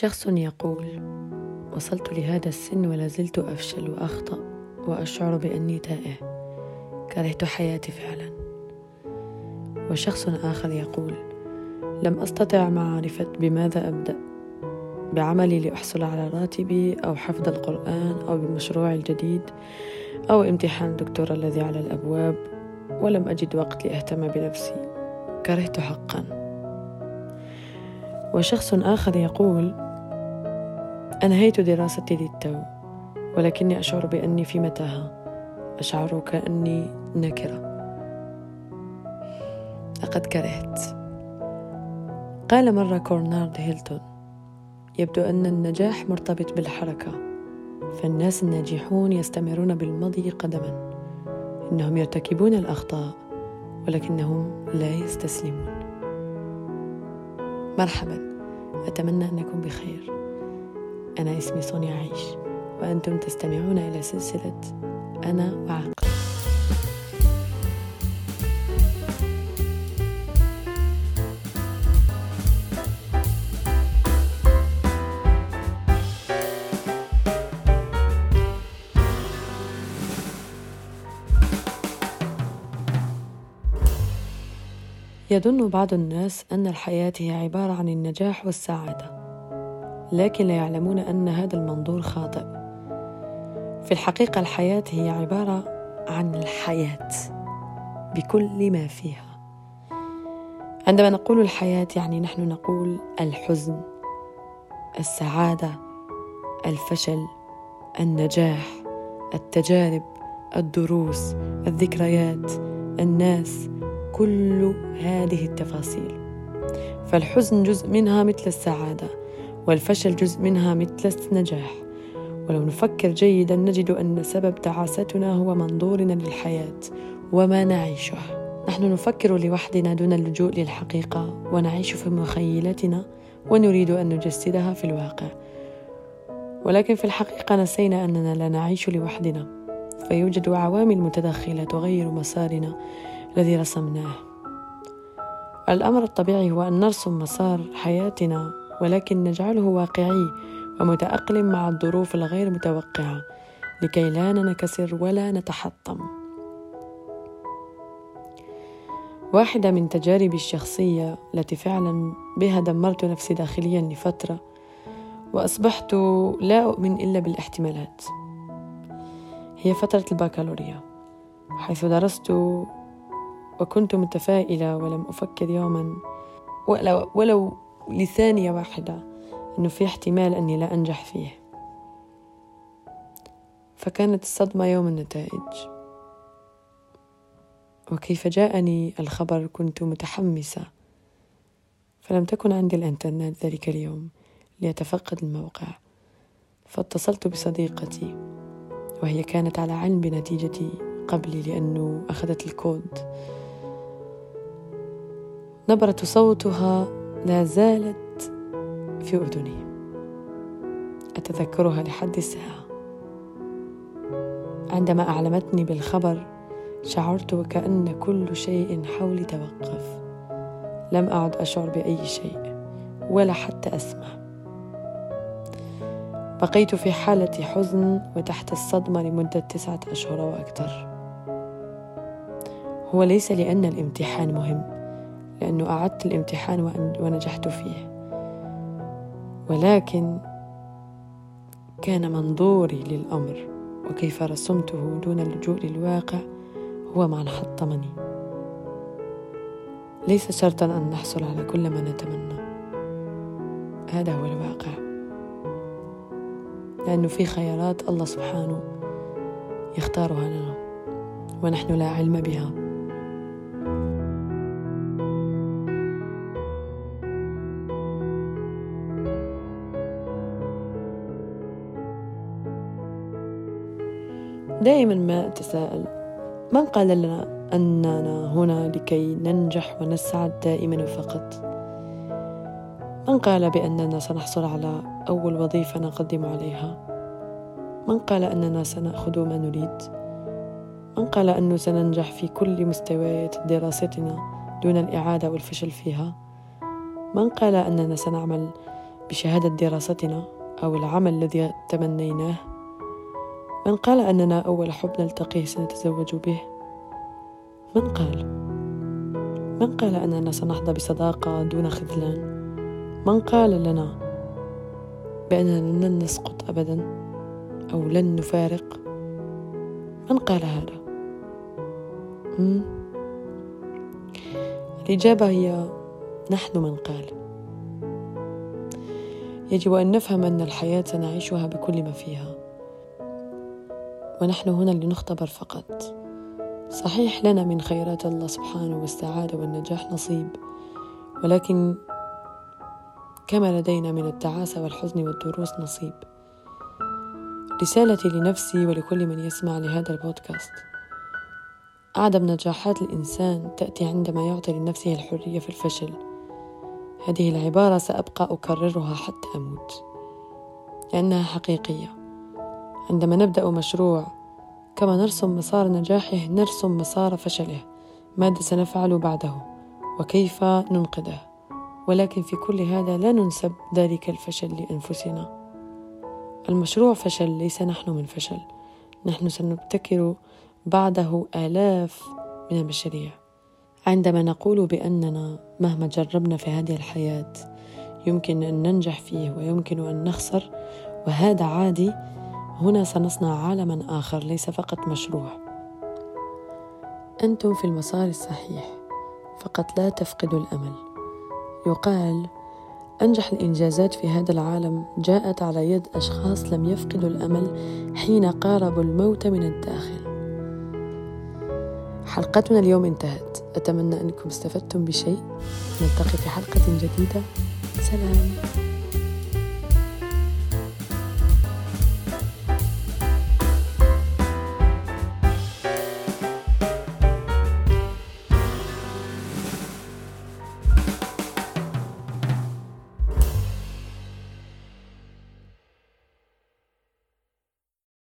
شخص يقول وصلت لهذا السن ولا زلت أفشل وأخطأ وأشعر بأني تائه. كرهت حياتي فعلا. وشخص آخر يقول لم أستطع معرفة بماذا أبدأ. بعملي لأحصل على راتبي أو حفظ القرآن أو بمشروعي الجديد أو امتحان الدكتور الذي على الأبواب ولم أجد وقت لأهتم بنفسي. كرهت حقا. وشخص آخر يقول أنهيت دراستي للتو ولكني أشعر بأني في متاهة. أشعر كأني نكرة. لقد كرهت. قال مرة كورنارد هيلتون يبدو أن النجاح مرتبط بالحركة فالناس الناجحون يستمرون بالمضي قدما. إنهم يرتكبون الأخطاء ولكنهم لا يستسلمون. مرحبا. أتمنى أنكم بخير. أنا اسمي سونيا عيش وأنتم تستمعون إلى سلسلة أنا وعقل. يظن بعض الناس أن الحياة هي عبارة عن النجاح والسعادة. لكن لا يعلمون أن هذا المنظور خاطئ. في الحقيقة الحياة هي عبارة عن الحياة بكل ما فيها. عندما نقول الحياة يعني نحن نقول الحزن السعادة الفشل النجاح التجارب الدروس الذكريات الناس كل هذه التفاصيل. فالحزن جزء منها مثل السعادة. والفشل جزء منها مثل النجاح. ولو نفكر جيدا نجد أن سبب تعاستنا هو منظورنا للحياة وما نعيشه. نحن نفكر لوحدنا دون اللجوء للحقيقة ونعيش في مخيلتنا ونريد أن نجسدها في الواقع. ولكن في الحقيقة نسينا أننا لا نعيش لوحدنا. فيوجد عوامل متدخله تغير مسارنا الذي رسمناه. الأمر الطبيعي هو أن نرسم مسار حياتنا ولكن نجعله واقعي ومتأقلم مع الظروف الغير متوقعة لكي لا ننكسر ولا نتحطم. واحدة من تجاربي الشخصية التي فعلا بها دمرت نفسي داخليا لفترة وأصبحت لا أؤمن إلا بالاحتمالات. هي فترة البكالوريا حيث درست وكنت متفائلة ولم أفكر يوما ولو, ولو لثانية واحدة أنه في احتمال أني لا أنجح فيه. فكانت الصدمة يوم النتائج. وكيف جاءني الخبر كنت متحمسة. فلم تكن عندي الإنترنت ذلك اليوم لأتفقد الموقع. فاتصلت بصديقتي وهي كانت على علم بنتيجتي قبلي لأنه أخذت الكود. نبرة صوتها لا زالت في أذني. أتذكرها لحد الساعة. عندما أعلمتني بالخبر شعرت وكأن كل شيء حولي توقف. لم أعد أشعر بأي شيء ولا حتى أسمع. بقيت في حالة حزن وتحت الصدمة لمدة تسعة أشهر وأكثر. هو ليس لأن الامتحان مهم. لأنه أعدت الامتحان ونجحت فيه. ولكن كان منظوري للأمر وكيف رسمته دون اللجوء للواقع هو ما حطمني ليس شرطا أن نحصل على كل ما نتمنى. هذا هو الواقع. لأنه في خيارات الله سبحانه يختارها لنا ونحن لا علم بها. دائما ما أتساءل. من قال لنا أننا هنا لكي ننجح ونسعد دائما وفقط من قال بأننا سنحصل على أول وظيفة نقدم عليها؟ من قال أننا سنأخذ ما نريد؟ من قال أنه سننجح في كل مستويات دراستنا دون الإعادة والفشل فيها؟ من قال أننا سنعمل بشهادة دراستنا أو العمل الذي تمنيناه؟ من قال أننا أول حب نلتقيه سنتزوج به. من قال؟ من قال أننا سنحظى بصداقة دون خذلان. من قال لنا بأننا لن نسقط أبدا أو لن نفارق؟ من قال هذا؟ الإجابة هي نحن من قال. يجب أن نفهم أن الحياة سنعيشها بكل ما فيها. ونحن هنا لنختبر فقط. صحيح لنا من خيرات الله سبحانه والسعادة والنجاح نصيب ولكن كما لدينا من التعاسة والحزن والدروس نصيب. رسالتي لنفسي ولكل من يسمع لهذا البودكاست. أعظم نجاحات الإنسان تأتي عندما يعطي لنفسه الحرية في الفشل. هذه العبارة سأبقى أكررها حتى أموت لأنها حقيقية. عندما نبدأ مشروع كما نرسم مسار نجاحه نرسم مسار فشله. ماذا سنفعل بعده؟ وكيف ننقذه؟ ولكن في كل هذا لا ننسب ذلك الفشل لأنفسنا. المشروع فشل ليس نحن من فشل. نحن سنبتكر بعده آلاف من المشاريع. عندما نقول بأننا مهما جربنا في هذه الحياة يمكن أن ننجح فيه ويمكن أن نخسر وهذا عادي هنا سنصنع عالما آخر ليس فقط مشروع. أنتم في المسار الصحيح فقط لا تفقدوا الأمل. يقال أنجح الإنجازات في هذا العالم جاءت على يد أشخاص لم يفقدوا الأمل حين قاربوا الموت من الداخل. حلقتنا اليوم انتهت. أتمنى أنكم استفدتم بشيء. نلتقي في حلقة جديدة. سلام.